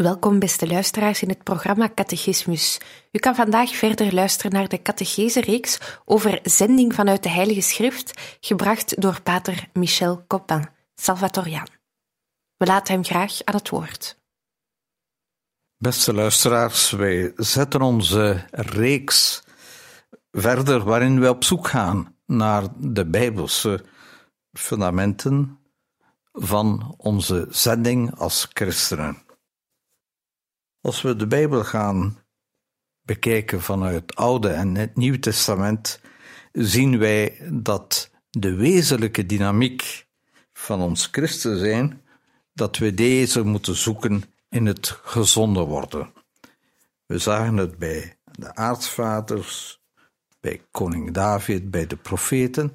Welkom, beste luisteraars, in het programma Catechismus. U kan vandaag verder luisteren naar de catechese-reeks over zending vanuit de Heilige Schrift, gebracht door pater Michel Copin, Salvatoriaan. We laten hem graag aan het woord. Beste luisteraars, wij zetten onze reeks verder waarin we op zoek gaan naar de Bijbelse fundamenten van onze zending als christenen. Als we de Bijbel gaan bekijken vanuit het Oude en het Nieuwe Testament, zien wij dat de wezenlijke dynamiek van ons christen zijn, dat we deze moeten zoeken in het gezonde worden. We zagen het bij de aartsvaders, bij koning David, bij de profeten,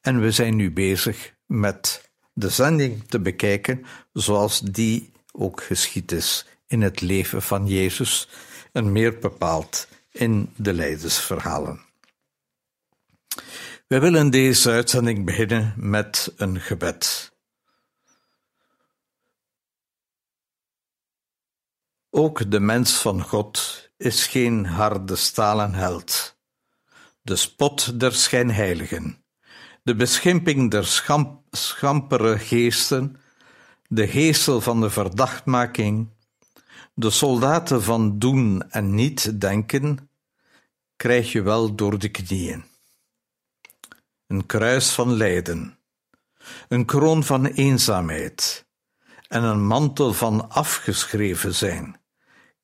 en we zijn nu bezig met de zending te bekijken zoals die ook geschied is in het leven van Jezus en meer bepaald in de leidersverhalen. We willen deze uitzending beginnen met een gebed. Ook de mens van God is geen harde stalen held, de spot der schijnheiligen, de beschimping der schamp schampere geesten, de geestel van de verdachtmaking, de soldaten van doen en niet denken, krijg je wel door de knieën. Een kruis van lijden, een kroon van eenzaamheid en een mantel van afgeschreven zijn,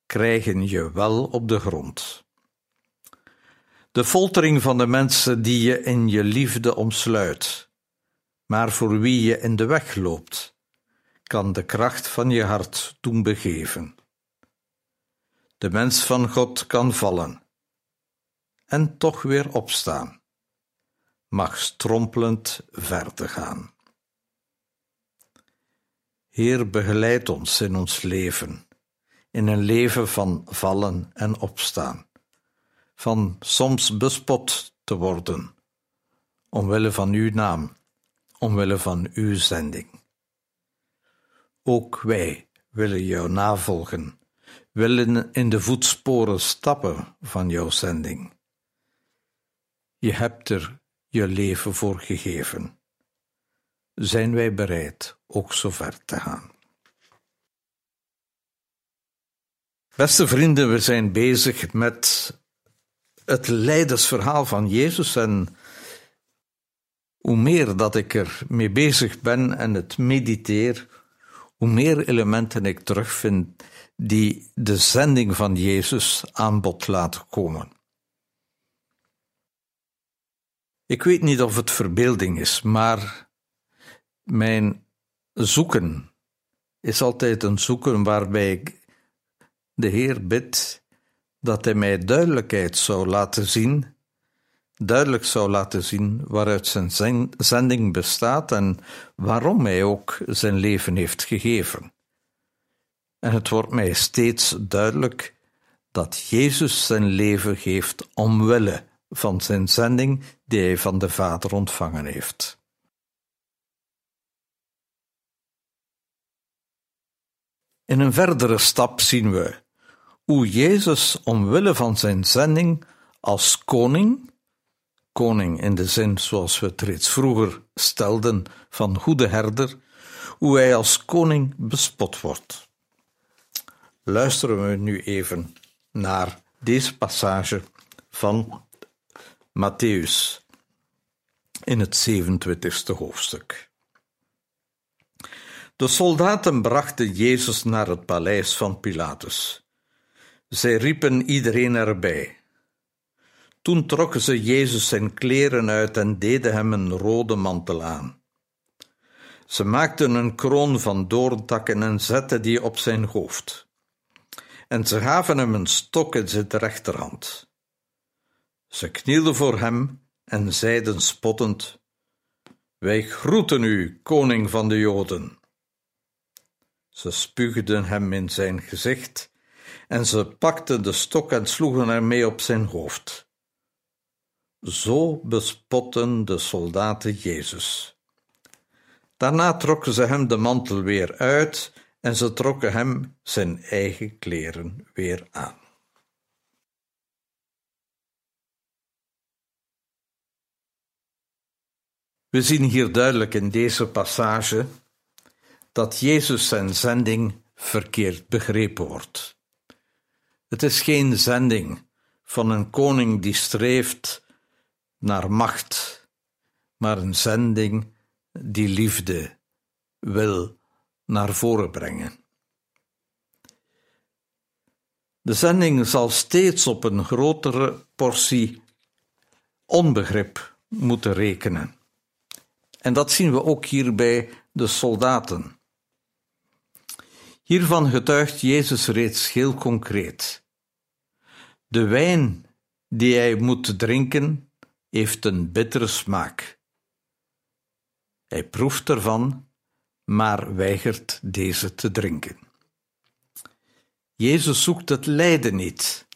krijgen je wel op de grond. De foltering van de mensen die je in je liefde omsluit, maar voor wie je in de weg loopt, kan de kracht van je hart doen begeven. De mens van God kan vallen en toch weer opstaan, mag strompelend verder gaan. Heer, begeleid ons in ons leven, in een leven van vallen en opstaan, van soms bespot te worden, omwille van uw naam, omwille van uw zending. Ook wij willen jou navolgen willen in de voetsporen stappen van jouw zending. Je hebt er je leven voor gegeven. Zijn wij bereid ook zo ver te gaan? Beste vrienden, we zijn bezig met het leidersverhaal van Jezus en hoe meer dat ik er mee bezig ben en het mediteer, hoe meer elementen ik terugvind die de zending van Jezus aan bod laten komen. Ik weet niet of het verbeelding is, maar mijn zoeken is altijd een zoeken waarbij ik de Heer bid dat Hij mij duidelijkheid zou laten zien, duidelijk zou laten zien waaruit zijn zending bestaat en waarom Hij ook zijn leven heeft gegeven. En het wordt mij steeds duidelijk dat Jezus zijn leven geeft omwille van zijn zending die hij van de Vader ontvangen heeft. In een verdere stap zien we hoe Jezus omwille van zijn zending als koning, koning in de zin zoals we het reeds vroeger stelden van goede herder, hoe hij als koning bespot wordt. Luisteren we nu even naar deze passage van Matthäus in het 27e hoofdstuk. De soldaten brachten Jezus naar het paleis van Pilatus. Zij riepen iedereen erbij. Toen trokken ze Jezus zijn kleren uit en deden hem een rode mantel aan. Ze maakten een kroon van doorntakken en zetten die op zijn hoofd. En ze gaven hem een stok in zijn rechterhand. Ze knielden voor hem en zeiden spottend: Wij groeten u, koning van de Joden. Ze spuugden hem in zijn gezicht en ze pakten de stok en sloegen ermee op zijn hoofd. Zo bespotten de soldaten Jezus. Daarna trokken ze hem de mantel weer uit en ze trokken hem zijn eigen kleren weer aan. We zien hier duidelijk in deze passage dat Jezus zijn zending verkeerd begrepen wordt. Het is geen zending van een koning die streeft naar macht, maar een zending die liefde wil naar voren brengen. De zending zal steeds op een grotere portie onbegrip moeten rekenen. En dat zien we ook hier bij de soldaten. Hiervan getuigt Jezus reeds heel concreet. De wijn die hij moet drinken heeft een bittere smaak. Hij proeft ervan, maar weigert deze te drinken. Jezus zoekt het lijden niet.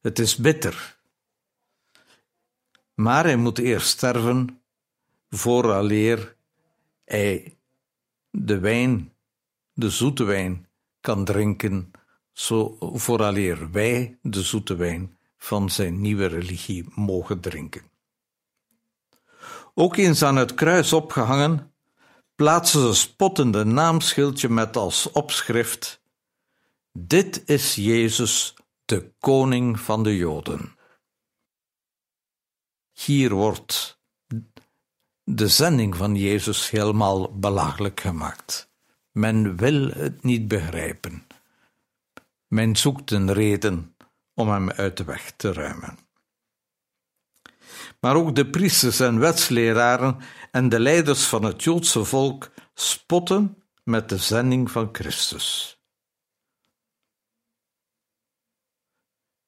Het is bitter. Maar hij moet eerst sterven vooraleer hij de wijn, de zoete wijn, kan drinken, zo vooraleer wij de zoete wijn van zijn nieuwe religie mogen drinken. Ook eens aan het kruis opgehangen, plaatsen ze spottende naamschildje met als opschrift: Dit is Jezus, de koning van de Joden. Hier wordt de zending van Jezus helemaal belachelijk gemaakt. Men wil het niet begrijpen. Men zoekt een reden om hem uit de weg te ruimen. Maar ook de priesters en wetsleraren en de leiders van het Joodse volk spotten met de zending van Christus.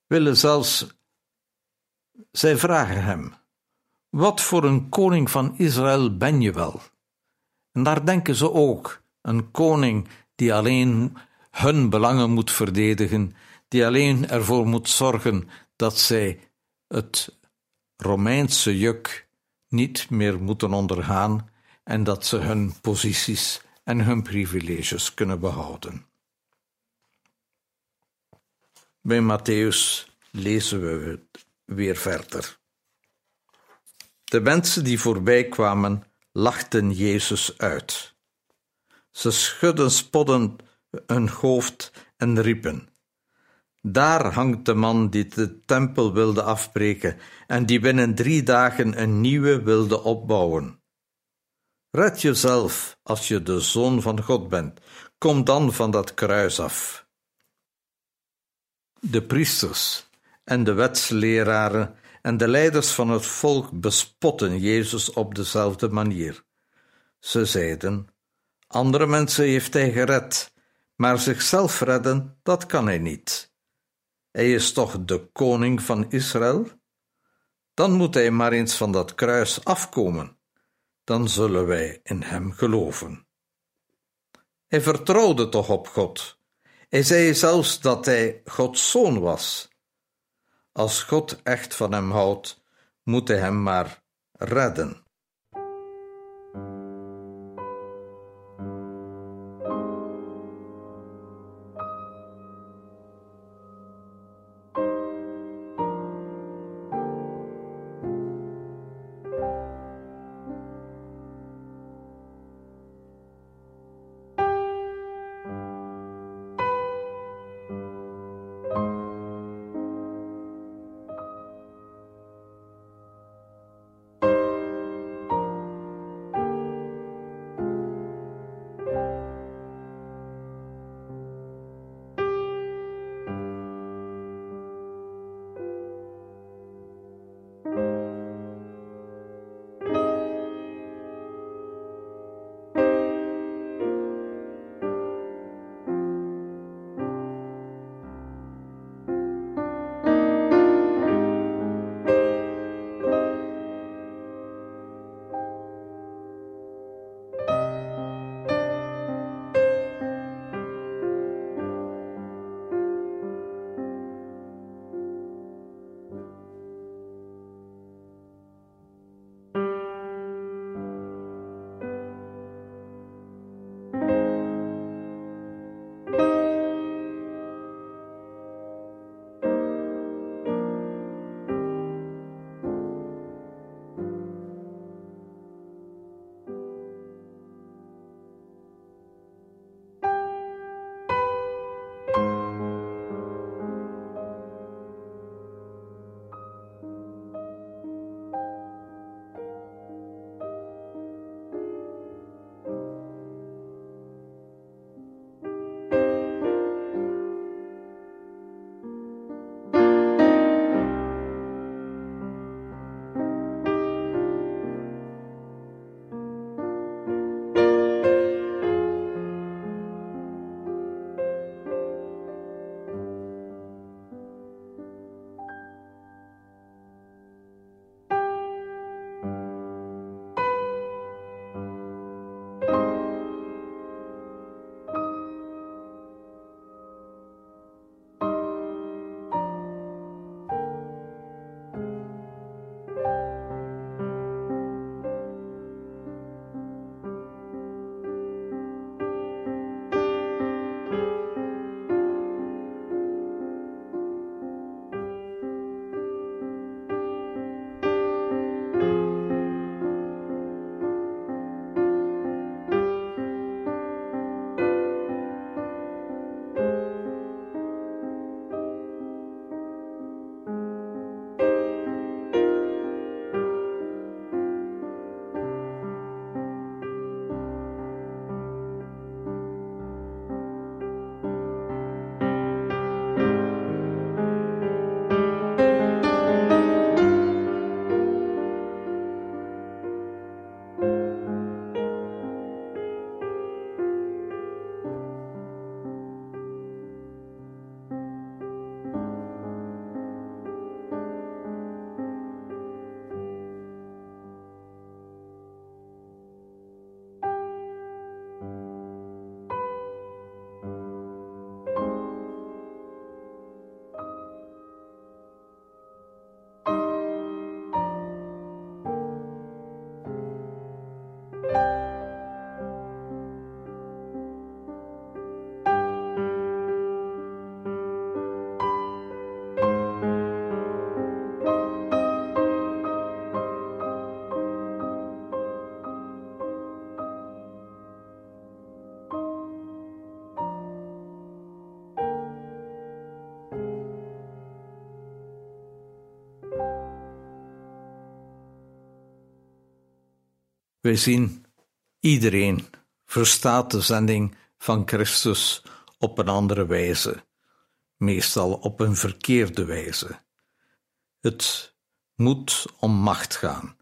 Willen zelfs, zij vragen hem: Wat voor een koning van Israël ben je wel? En daar denken ze ook: een koning die alleen hun belangen moet verdedigen, die alleen ervoor moet zorgen dat zij het Romeinse juk niet meer moeten ondergaan en dat ze hun posities en hun privileges kunnen behouden. Bij Matthäus lezen we het weer verder. De mensen die voorbij kwamen lachten Jezus uit. Ze schudden spottend hun hoofd en riepen: Daar hangt de man die de tempel wilde afbreken en die binnen drie dagen een nieuwe wilde opbouwen. Red jezelf als je de zoon van God bent. Kom dan van dat kruis af. De priesters en de wetsleraren en de leiders van het volk bespotten Jezus op dezelfde manier. Ze zeiden: Andere mensen heeft hij gered, maar zichzelf redden, dat kan hij niet. Hij is toch de koning van Israël? Dan moet hij maar eens van dat kruis afkomen. Dan zullen wij in hem geloven. Hij vertrouwde toch op God. Hij zei zelfs dat hij Gods zoon was. Als God echt van hem houdt, moet hij hem maar redden. Racine iedereen verstaat de zending van Christus op een andere wijze, meestal op een verkeerde wijze. Het moet om macht gaan.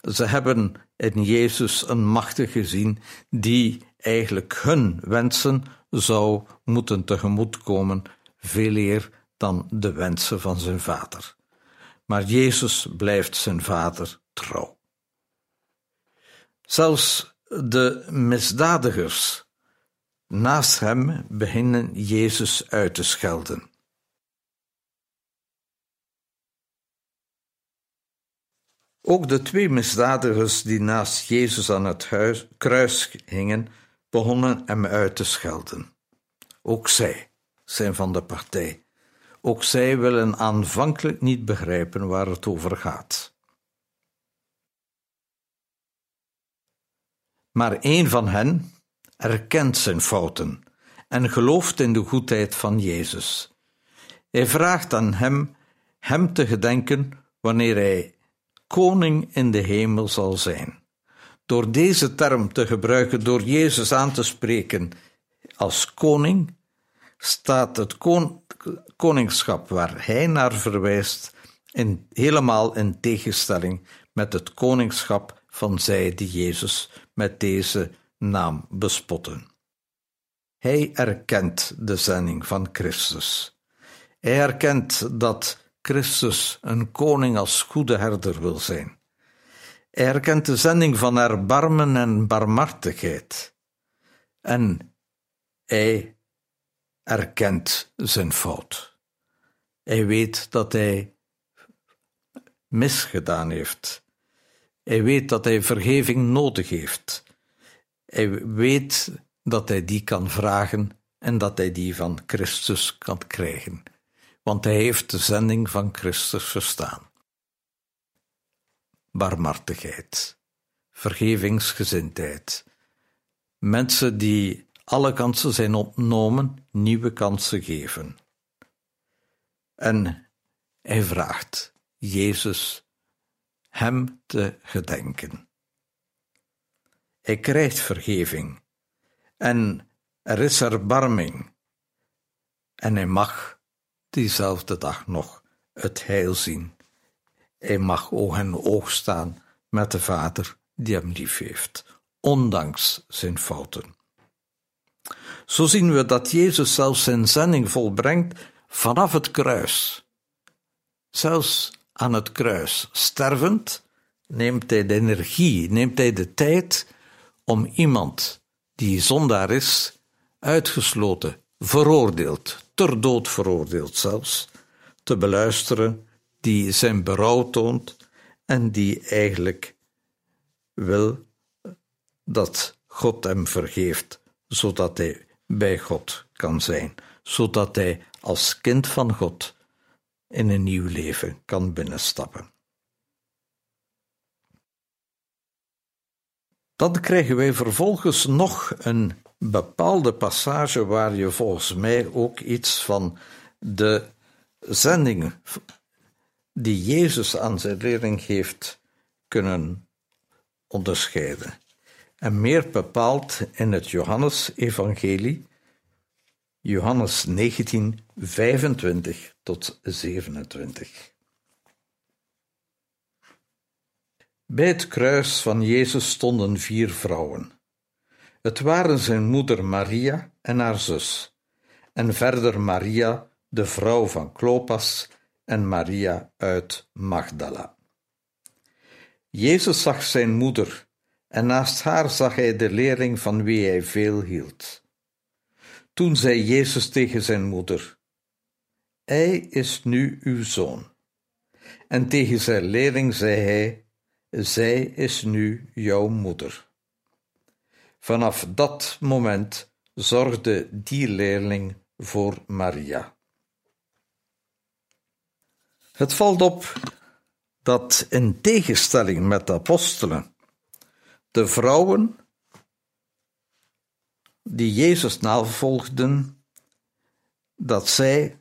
Ze hebben in Jezus een machtige gezien die eigenlijk hun wensen zou moeten tegemoetkomen, veel eer dan de wensen van zijn vader. Maar Jezus blijft zijn vader trouw. Zelfs de misdadigers naast hem beginnen Jezus uit te schelden. Ook de twee misdadigers die naast Jezus aan het huis, kruis hingen, begonnen hem uit te schelden. Ook zij zijn van de partij. Ook zij willen aanvankelijk niet begrijpen waar het over gaat. Maar een van hen erkent zijn fouten en gelooft in de goedheid van Jezus. Hij vraagt aan hem hem te gedenken wanneer hij koning in de hemel zal zijn. Door deze term te gebruiken, door Jezus aan te spreken als koning, staat het koningschap waar hij naar verwijst in, helemaal in tegenstelling met het koningschap van zij die Jezus met deze naam bespotten. Hij erkent de zending van Christus. Hij erkent dat Christus een koning als goede herder wil zijn. Hij erkent de zending van erbarmen en barmhartigheid. En hij erkent zijn fout. Hij weet dat hij misgedaan heeft. Hij weet dat hij vergeving nodig heeft. Hij weet dat hij die kan vragen en dat hij die van Christus kan krijgen, want hij heeft de zending van Christus verstaan. Barmhartigheid, vergevingsgezindheid, mensen die alle kansen zijn ontnomen, nieuwe kansen geven. En hij vraagt Jezus hem te gedenken. Hij krijgt vergeving en er is erbarming. En hij mag diezelfde dag nog het heil zien. Hij mag oog en oog staan met de Vader die hem lief heeft, ondanks zijn fouten. Zo zien we dat Jezus zelfs zijn zending volbrengt vanaf het kruis. Zelfs aan het kruis, stervend, neemt hij de energie, neemt hij de tijd om iemand die zondaar is, uitgesloten, veroordeeld, ter dood veroordeeld zelfs, te beluisteren, die zijn berouw toont en die eigenlijk wil dat God hem vergeeft, zodat hij bij God kan zijn, zodat hij als kind van God in een nieuw leven kan binnenstappen. Dan krijgen wij vervolgens nog een bepaalde passage waar je volgens mij ook iets van de zending die Jezus aan zijn leerling heeft kunnen onderscheiden. En meer bepaald in het Johannesevangelie, Johannes 19, 25 tot 27. Bij het kruis van Jezus stonden vier vrouwen. Het waren zijn moeder Maria en haar zus, en verder Maria, de vrouw van Klopas, en Maria uit Magdala. Jezus zag zijn moeder, en naast haar zag hij de leerling van wie hij veel hield. Toen zei Jezus tegen zijn moeder: Hij is nu uw zoon. En tegen zijn leerling zei hij: zij is nu jouw moeder. Vanaf dat moment zorgde die leerling voor Maria. Het valt op dat in tegenstelling met de apostelen, de vrouwen die Jezus navolgden, dat zij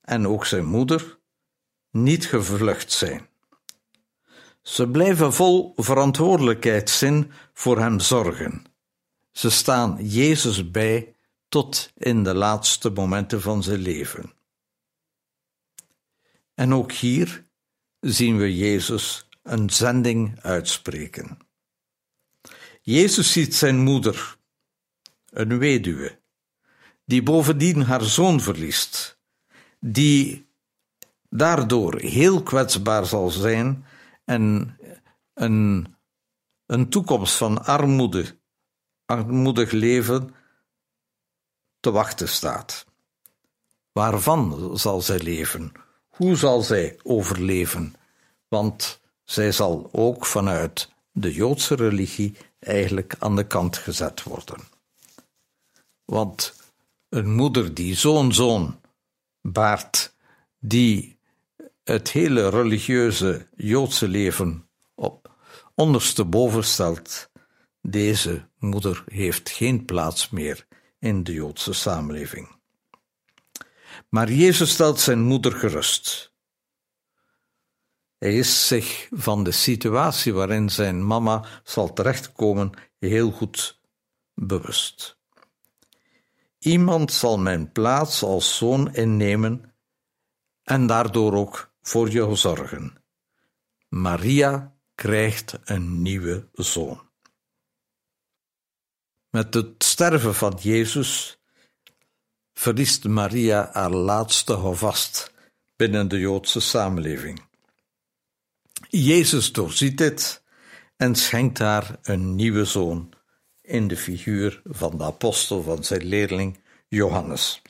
en ook zijn moeder niet gevlucht zijn. Ze blijven vol verantwoordelijkheidszin voor hem zorgen. Ze staan Jezus bij tot in de laatste momenten van zijn leven. En ook hier zien we Jezus een zending uitspreken. Jezus ziet zijn moeder, een weduwe, die bovendien haar zoon verliest, die daardoor heel kwetsbaar zal zijn en een, een toekomst van armoede, armoedig leven te wachten staat. Waarvan zal zij leven? Hoe zal zij overleven? Want zij zal ook vanuit de Joodse religie eigenlijk aan de kant gezet worden. Want een moeder die zo'n zoon baart, die het hele religieuze Joodse leven op ondersteboven stelt, deze moeder heeft geen plaats meer in de Joodse samenleving. Maar Jezus stelt zijn moeder gerust. Hij is zich van de situatie waarin zijn mama zal terechtkomen heel goed bewust. Iemand zal mijn plaats als zoon innemen en daardoor ook voor je zorgen. Maria krijgt een nieuwe zoon. Met het sterven van Jezus verliest Maria haar laatste houvast binnen de Joodse samenleving. Jezus doorziet dit en schenkt haar een nieuwe zoon in de figuur van de apostel van zijn leerling Johannes.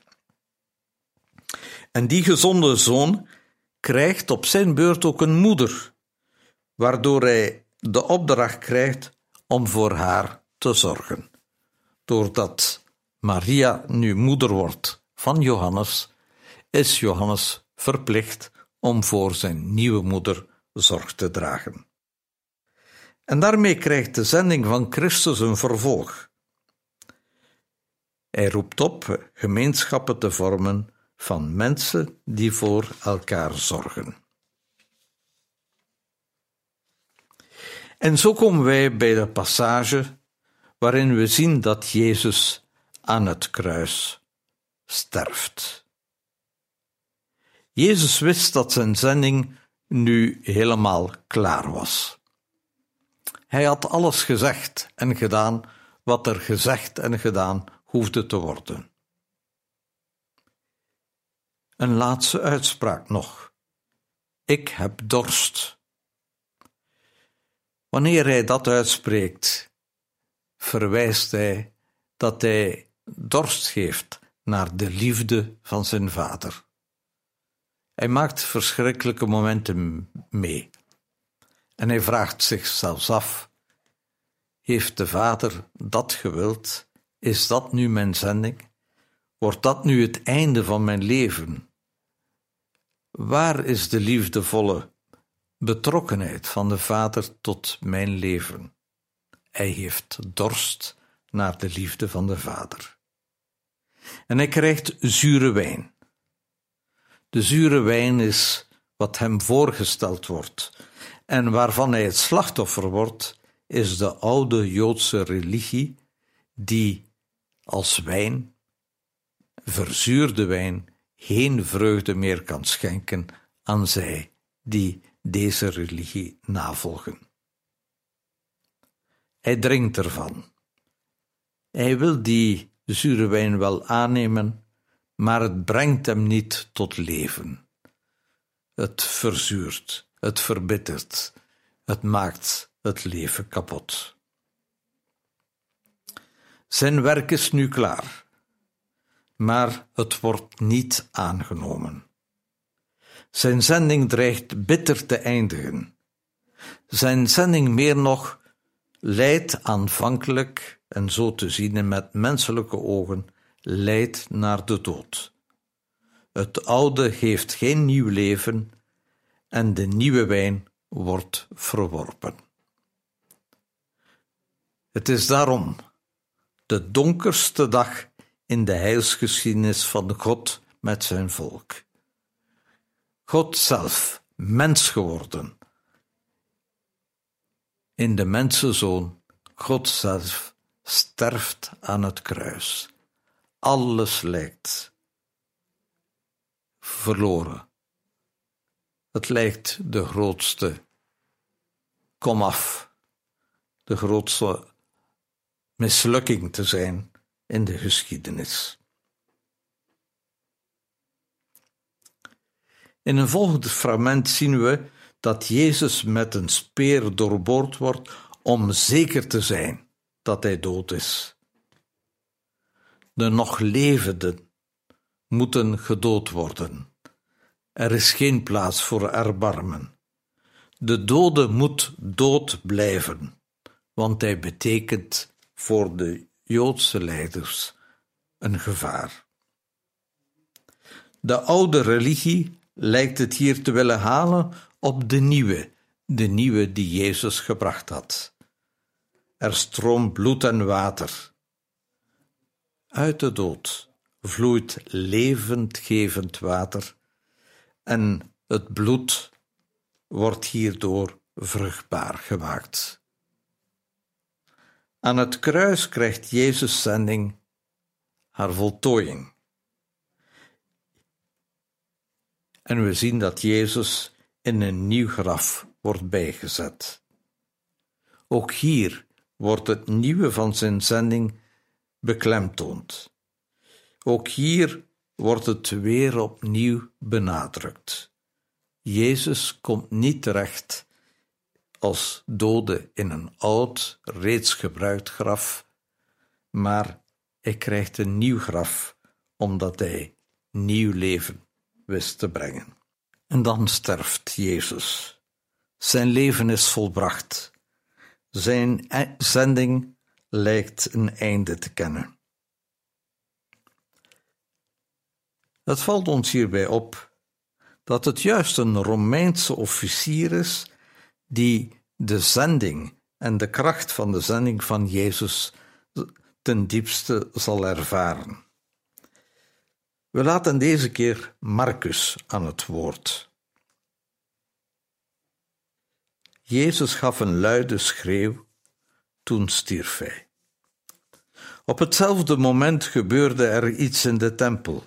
En die gezonde zoon krijgt op zijn beurt ook een moeder, waardoor hij de opdracht krijgt om voor haar te zorgen. Doordat Maria nu moeder wordt van Johannes, is Johannes verplicht om voor zijn nieuwe moeder zorg te dragen. En daarmee krijgt de zending van Christus een vervolg. Hij roept op gemeenschappen te vormen van mensen die voor elkaar zorgen. En zo komen wij bij de passage waarin we zien dat Jezus aan het kruis sterft. Jezus wist dat zijn zending nu helemaal klaar was. Hij had alles gezegd en gedaan wat er gezegd en gedaan hoefde te worden. Een laatste uitspraak nog. Ik heb dorst. Wanneer hij dat uitspreekt, verwijst hij dat hij dorst geeft naar de liefde van zijn vader. Hij maakt verschrikkelijke momenten mee. En hij vraagt zich zelfs af: Heeft de Vader dat gewild? Is dat nu mijn zending? Wordt dat nu het einde van mijn leven? Waar is de liefdevolle betrokkenheid van de Vader tot mijn leven? Hij heeft dorst naar de liefde van de Vader. En hij krijgt zure wijn. De zure wijn is wat hem voorgesteld wordt. En waarvan hij het slachtoffer wordt, is de oude Joodse religie, die als wijn, verzuurde wijn, geen vreugde meer kan schenken aan zij die deze religie navolgen. Hij drinkt ervan. Hij wil die zure wijn wel aannemen, maar het brengt hem niet tot leven. Het verzuurt, het verbittert, het maakt het leven kapot. Zijn werk is nu klaar, maar het wordt niet aangenomen. Zijn zending dreigt bitter te eindigen. Zijn zending meer nog leidt aanvankelijk, en zo te zien met menselijke ogen, leidt naar de dood. Het oude heeft geen nieuw leven en de nieuwe wijn wordt verworpen. Het is daarom de donkerste dag in de heilsgeschiedenis van God met zijn volk. God zelf, mens geworden, in de mensenzoon, God zelf, sterft aan het kruis. Alles lijkt verloren. Het lijkt de grootste komaf, de grootste mislukking te zijn in de geschiedenis. In een volgend fragment zien we dat Jezus met een speer doorboord wordt om zeker te zijn dat hij dood is. De nog levenden moeten gedood worden. Er is geen plaats voor erbarmen. De dode moet dood blijven, want hij betekent voor de Joodse leiders een gevaar. De oude religie lijkt het hier te willen halen op de nieuwe, de nieuwe die Jezus gebracht had. Er stroomt bloed en water. Uit de dood vloeit levendgevend water en het bloed wordt hierdoor vruchtbaar gemaakt. Aan het kruis krijgt Jezus zending haar voltooiing. En we zien dat Jezus in een nieuw graf wordt bijgezet. Ook hier wordt het nieuwe van zijn zending beklemtoond. Ook hier wordt het weer opnieuw benadrukt. Jezus komt niet terecht als dode in een oud, reeds gebruikt graf, maar hij krijgt een nieuw graf omdat hij nieuw leven wist te brengen. En dan sterft Jezus. Zijn leven is volbracht. Zijn e- zending lijkt een einde te kennen. Het valt ons hierbij op dat het juist een Romeinse officier is die de zending en de kracht van de zending van Jezus ten diepste zal ervaren. We laten deze keer Marcus aan het woord. Jezus gaf een luide schreeuw, toen stierf hij. Op hetzelfde moment gebeurde er iets in de tempel.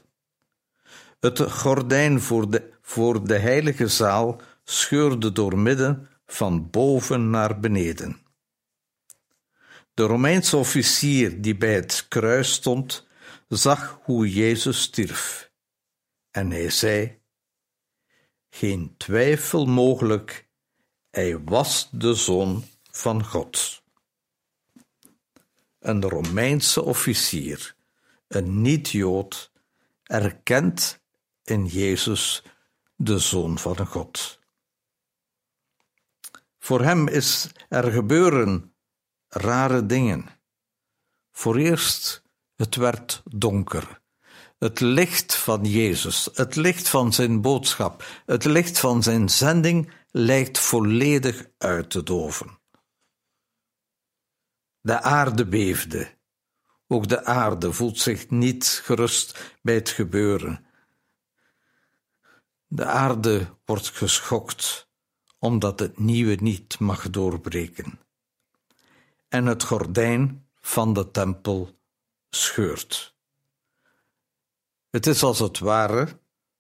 Het gordijn voor de, voor de heilige zaal scheurde doormidden van boven naar beneden. De Romeinse officier die bij het kruis stond, zag hoe Jezus stierf. En hij zei: Geen twijfel mogelijk, hij was de zoon van God. Een Romeinse officier, een niet-Jood, erkent in Jezus de zoon van God. Voor hem is er gebeuren rare dingen. Voor eerst, het werd donker. Het licht van Jezus, het licht van zijn boodschap, het licht van zijn zending lijkt volledig uit te doven. De aarde beefde. Ook de aarde voelt zich niet gerust bij het gebeuren. De aarde wordt geschokt omdat het nieuwe niet mag doorbreken. En het gordijn van de tempel scheurt. Het is als het ware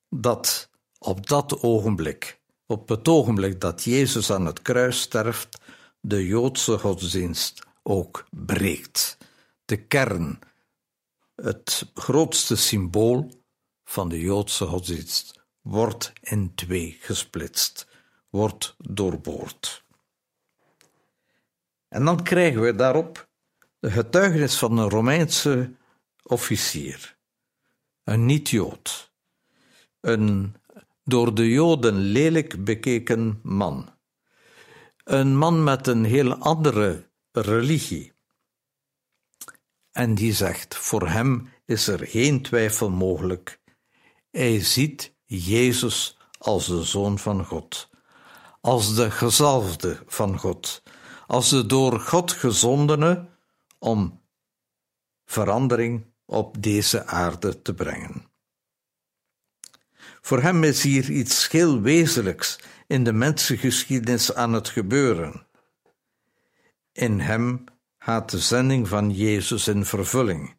dat op dat ogenblik, op het ogenblik dat Jezus aan het kruis sterft, de Joodse godsdienst ook breekt. De kern, het grootste symbool van de Joodse godsdienst, wordt in twee gesplitst, wordt doorboord. En dan krijgen we daarop de getuigenis van een Romeinse officier, een niet-Jood, een door de Joden lelijk bekeken man, een man met een heel andere religie. En die zegt: Voor hem is er geen twijfel mogelijk. Hij ziet Jezus als de Zoon van God, als de gezalfde van God, als de door God gezondene om verandering op deze aarde te brengen. Voor hem is hier iets heel wezenlijks in de mensengeschiedenis aan het gebeuren. In hem gaat de zending van Jezus in vervulling.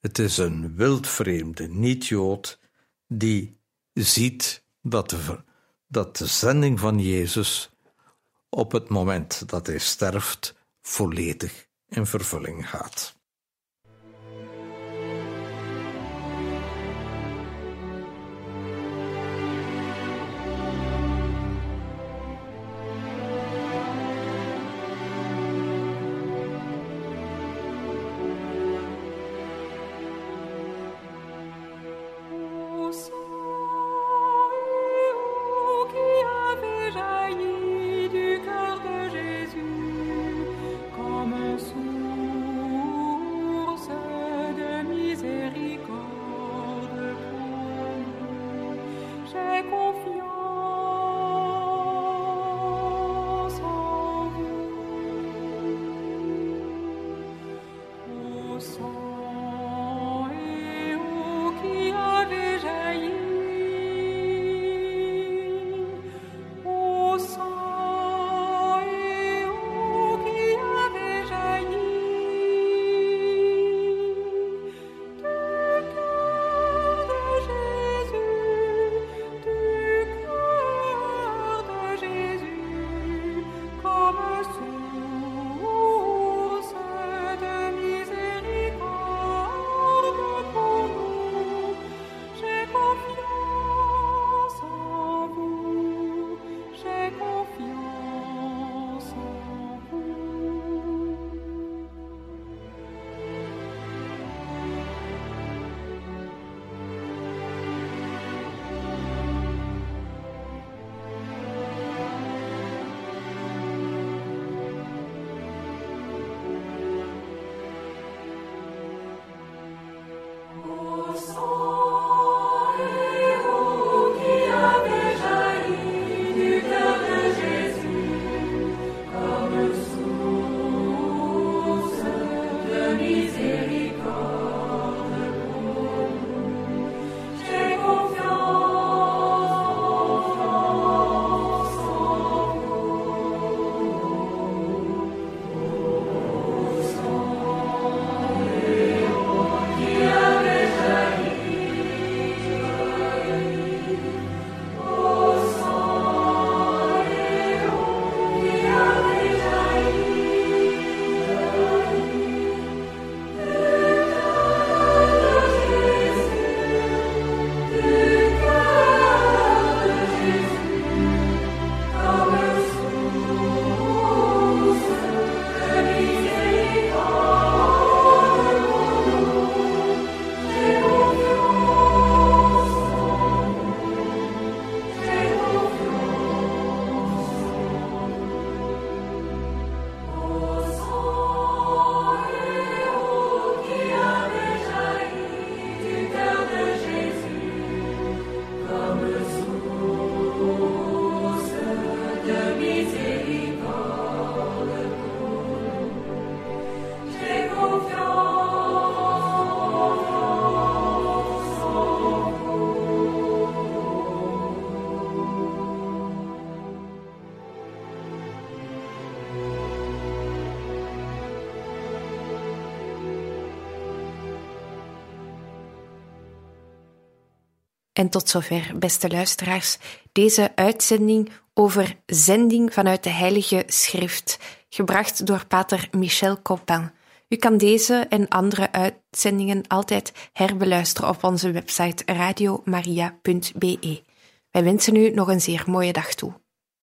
Het is een wildvreemde, niet-Jood, die ziet dat de, dat de zending van Jezus op het moment dat hij sterft volledig in vervulling gaat. En tot zover, beste luisteraars, deze uitzending over zending vanuit de Heilige Schrift, gebracht door pater Michel Copin. U kan deze en andere uitzendingen altijd herbeluisteren op onze website radiomaria.be. Wij wensen u nog een zeer mooie dag toe.